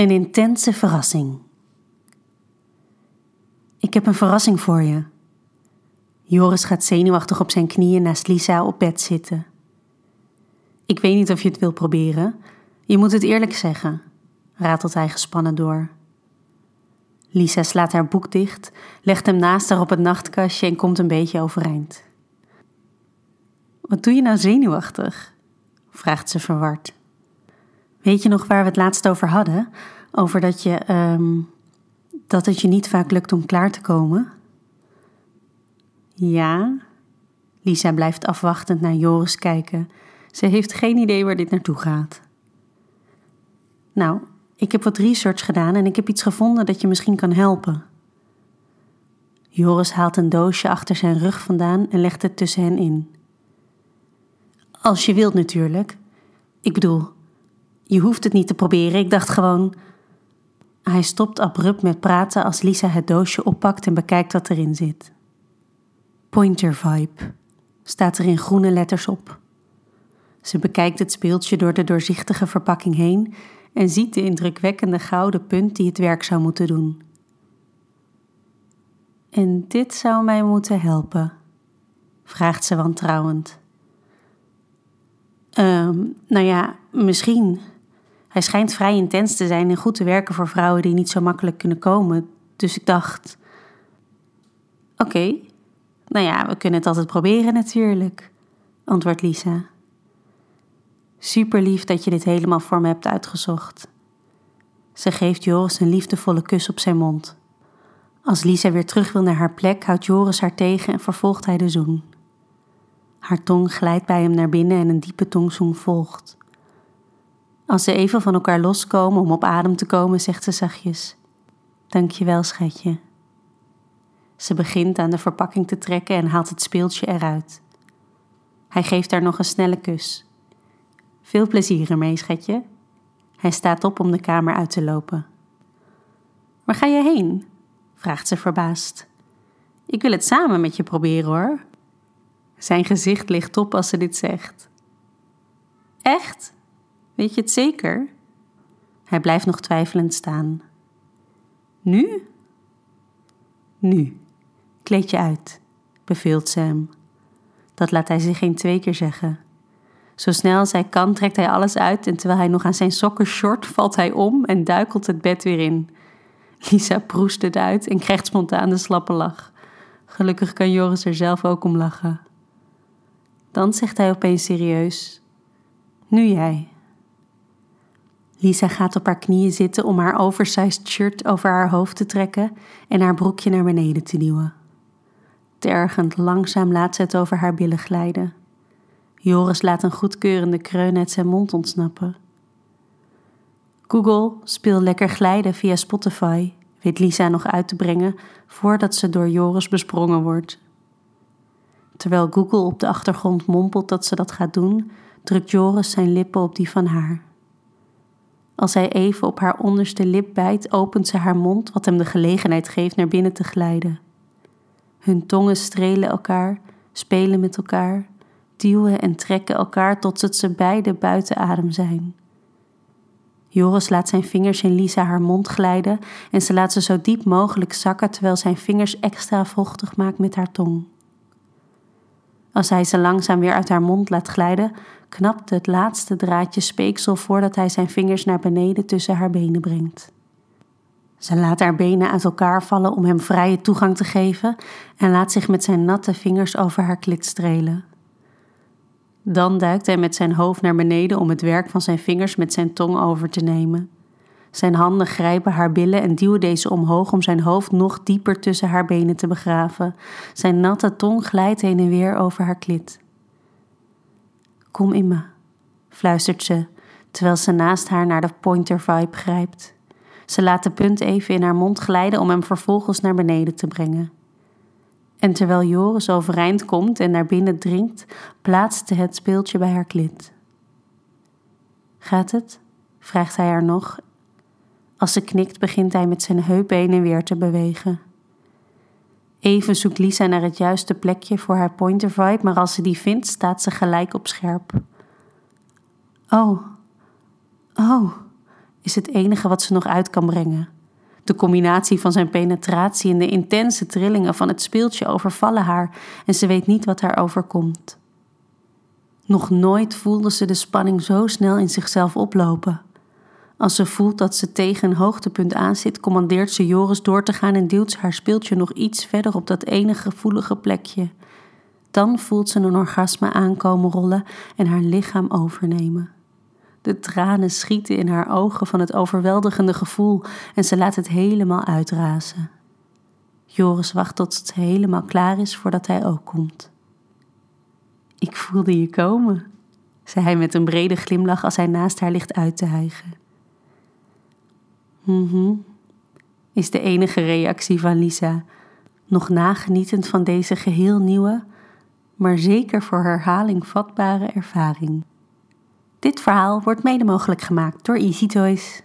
Een intense verrassing. Ik heb een verrassing voor je. Joris gaat zenuwachtig op zijn knieën naast Lisa op bed zitten. Ik weet niet of je het wil proberen. Je moet het eerlijk zeggen, ratelt hij gespannen door. Lisa slaat haar boek dicht, legt hem naast haar op het nachtkastje en komt een beetje overeind. Wat doe je nou zenuwachtig? vraagt ze verward. Weet je nog waar we het laatst over hadden? Over dat je, um, dat het je niet vaak lukt om klaar te komen? Ja. Lisa blijft afwachtend naar Joris kijken. Ze heeft geen idee waar dit naartoe gaat. Nou, ik heb wat research gedaan en ik heb iets gevonden dat je misschien kan helpen. Joris haalt een doosje achter zijn rug vandaan en legt het tussen hen in. Als je wilt natuurlijk. Ik bedoel, je hoeft het niet te proberen. Ik dacht gewoon. Hij stopt abrupt met praten als Lisa het doosje oppakt en bekijkt wat erin zit. Pointer Vibe staat er in groene letters op. Ze bekijkt het speeltje door de doorzichtige verpakking heen en ziet de indrukwekkende gouden punt die het werk zou moeten doen. En dit zou mij moeten helpen, vraagt ze wantrouwend. Um, nou ja, misschien. Hij schijnt vrij intens te zijn en goed te werken voor vrouwen die niet zo makkelijk kunnen komen. Dus ik dacht: Oké, nou ja, we kunnen het altijd proberen natuurlijk, antwoordt Lisa. Super lief dat je dit helemaal voor me hebt uitgezocht. Ze geeft Joris een liefdevolle kus op zijn mond. Als Lisa weer terug wil naar haar plek, houdt Joris haar tegen en vervolgt hij de zoen. Haar tong glijdt bij hem naar binnen en een diepe tongzoen volgt. Als ze even van elkaar loskomen om op adem te komen, zegt ze zachtjes: Dankjewel, schatje. Ze begint aan de verpakking te trekken en haalt het speeltje eruit. Hij geeft haar nog een snelle kus. Veel plezier ermee, schatje. Hij staat op om de kamer uit te lopen. Waar ga je heen? vraagt ze verbaasd. Ik wil het samen met je proberen hoor. Zijn gezicht ligt op als ze dit zegt. Echt? Weet je het zeker? Hij blijft nog twijfelend staan. Nu? Nu. Kleed je uit, beveelt Sam. Dat laat hij zich geen twee keer zeggen. Zo snel als hij kan trekt hij alles uit en terwijl hij nog aan zijn sokken short valt hij om en duikelt het bed weer in. Lisa proest het uit en krijgt spontaan de slappe lach. Gelukkig kan Joris er zelf ook om lachen. Dan zegt hij opeens serieus: Nu jij. Lisa gaat op haar knieën zitten om haar oversized shirt over haar hoofd te trekken en haar broekje naar beneden te duwen. Tergend langzaam laat ze het over haar billen glijden. Joris laat een goedkeurende kreun uit zijn mond ontsnappen. Google speel lekker glijden via Spotify, weet Lisa nog uit te brengen voordat ze door Joris besprongen wordt. Terwijl Google op de achtergrond mompelt dat ze dat gaat doen, drukt Joris zijn lippen op die van haar. Als hij even op haar onderste lip bijt, opent ze haar mond, wat hem de gelegenheid geeft naar binnen te glijden. Hun tongen strelen elkaar, spelen met elkaar, duwen en trekken elkaar tot ze beide buiten adem zijn. Joris laat zijn vingers in Lisa haar mond glijden en ze laat ze zo diep mogelijk zakken terwijl zijn vingers extra vochtig maakt met haar tong. Als hij ze langzaam weer uit haar mond laat glijden, knapt het laatste draadje speeksel voordat hij zijn vingers naar beneden tussen haar benen brengt. Ze laat haar benen uit elkaar vallen om hem vrije toegang te geven en laat zich met zijn natte vingers over haar klit strelen. Dan duikt hij met zijn hoofd naar beneden om het werk van zijn vingers met zijn tong over te nemen. Zijn handen grijpen haar billen en duwen deze omhoog om zijn hoofd nog dieper tussen haar benen te begraven. Zijn natte tong glijdt heen en weer over haar klit. Kom in me, fluistert ze, terwijl ze naast haar naar de pointer vibe grijpt. Ze laat de punt even in haar mond glijden om hem vervolgens naar beneden te brengen. En terwijl Joris overeind komt en naar binnen dringt, plaatst het speeltje bij haar klit. Gaat het? vraagt hij haar nog als ze knikt, begint hij met zijn heup heen en weer te bewegen. Even zoekt Lisa naar het juiste plekje voor haar pointer vibe, maar als ze die vindt, staat ze gelijk op scherp. Oh, oh, is het enige wat ze nog uit kan brengen. De combinatie van zijn penetratie en de intense trillingen van het speeltje overvallen haar en ze weet niet wat haar overkomt. Nog nooit voelde ze de spanning zo snel in zichzelf oplopen. Als ze voelt dat ze tegen een hoogtepunt aanzit, commandeert ze Joris door te gaan en duwt ze haar speeltje nog iets verder op dat enige gevoelige plekje. Dan voelt ze een orgasme aankomen rollen en haar lichaam overnemen. De tranen schieten in haar ogen van het overweldigende gevoel en ze laat het helemaal uitrazen. Joris wacht tot het helemaal klaar is voordat hij ook komt. Ik voelde je komen, zei hij met een brede glimlach als hij naast haar ligt uit te hijgen. Mhm, is de enige reactie van Lisa, nog nagenietend van deze geheel nieuwe, maar zeker voor herhaling vatbare ervaring. Dit verhaal wordt mede mogelijk gemaakt door Easy Toys.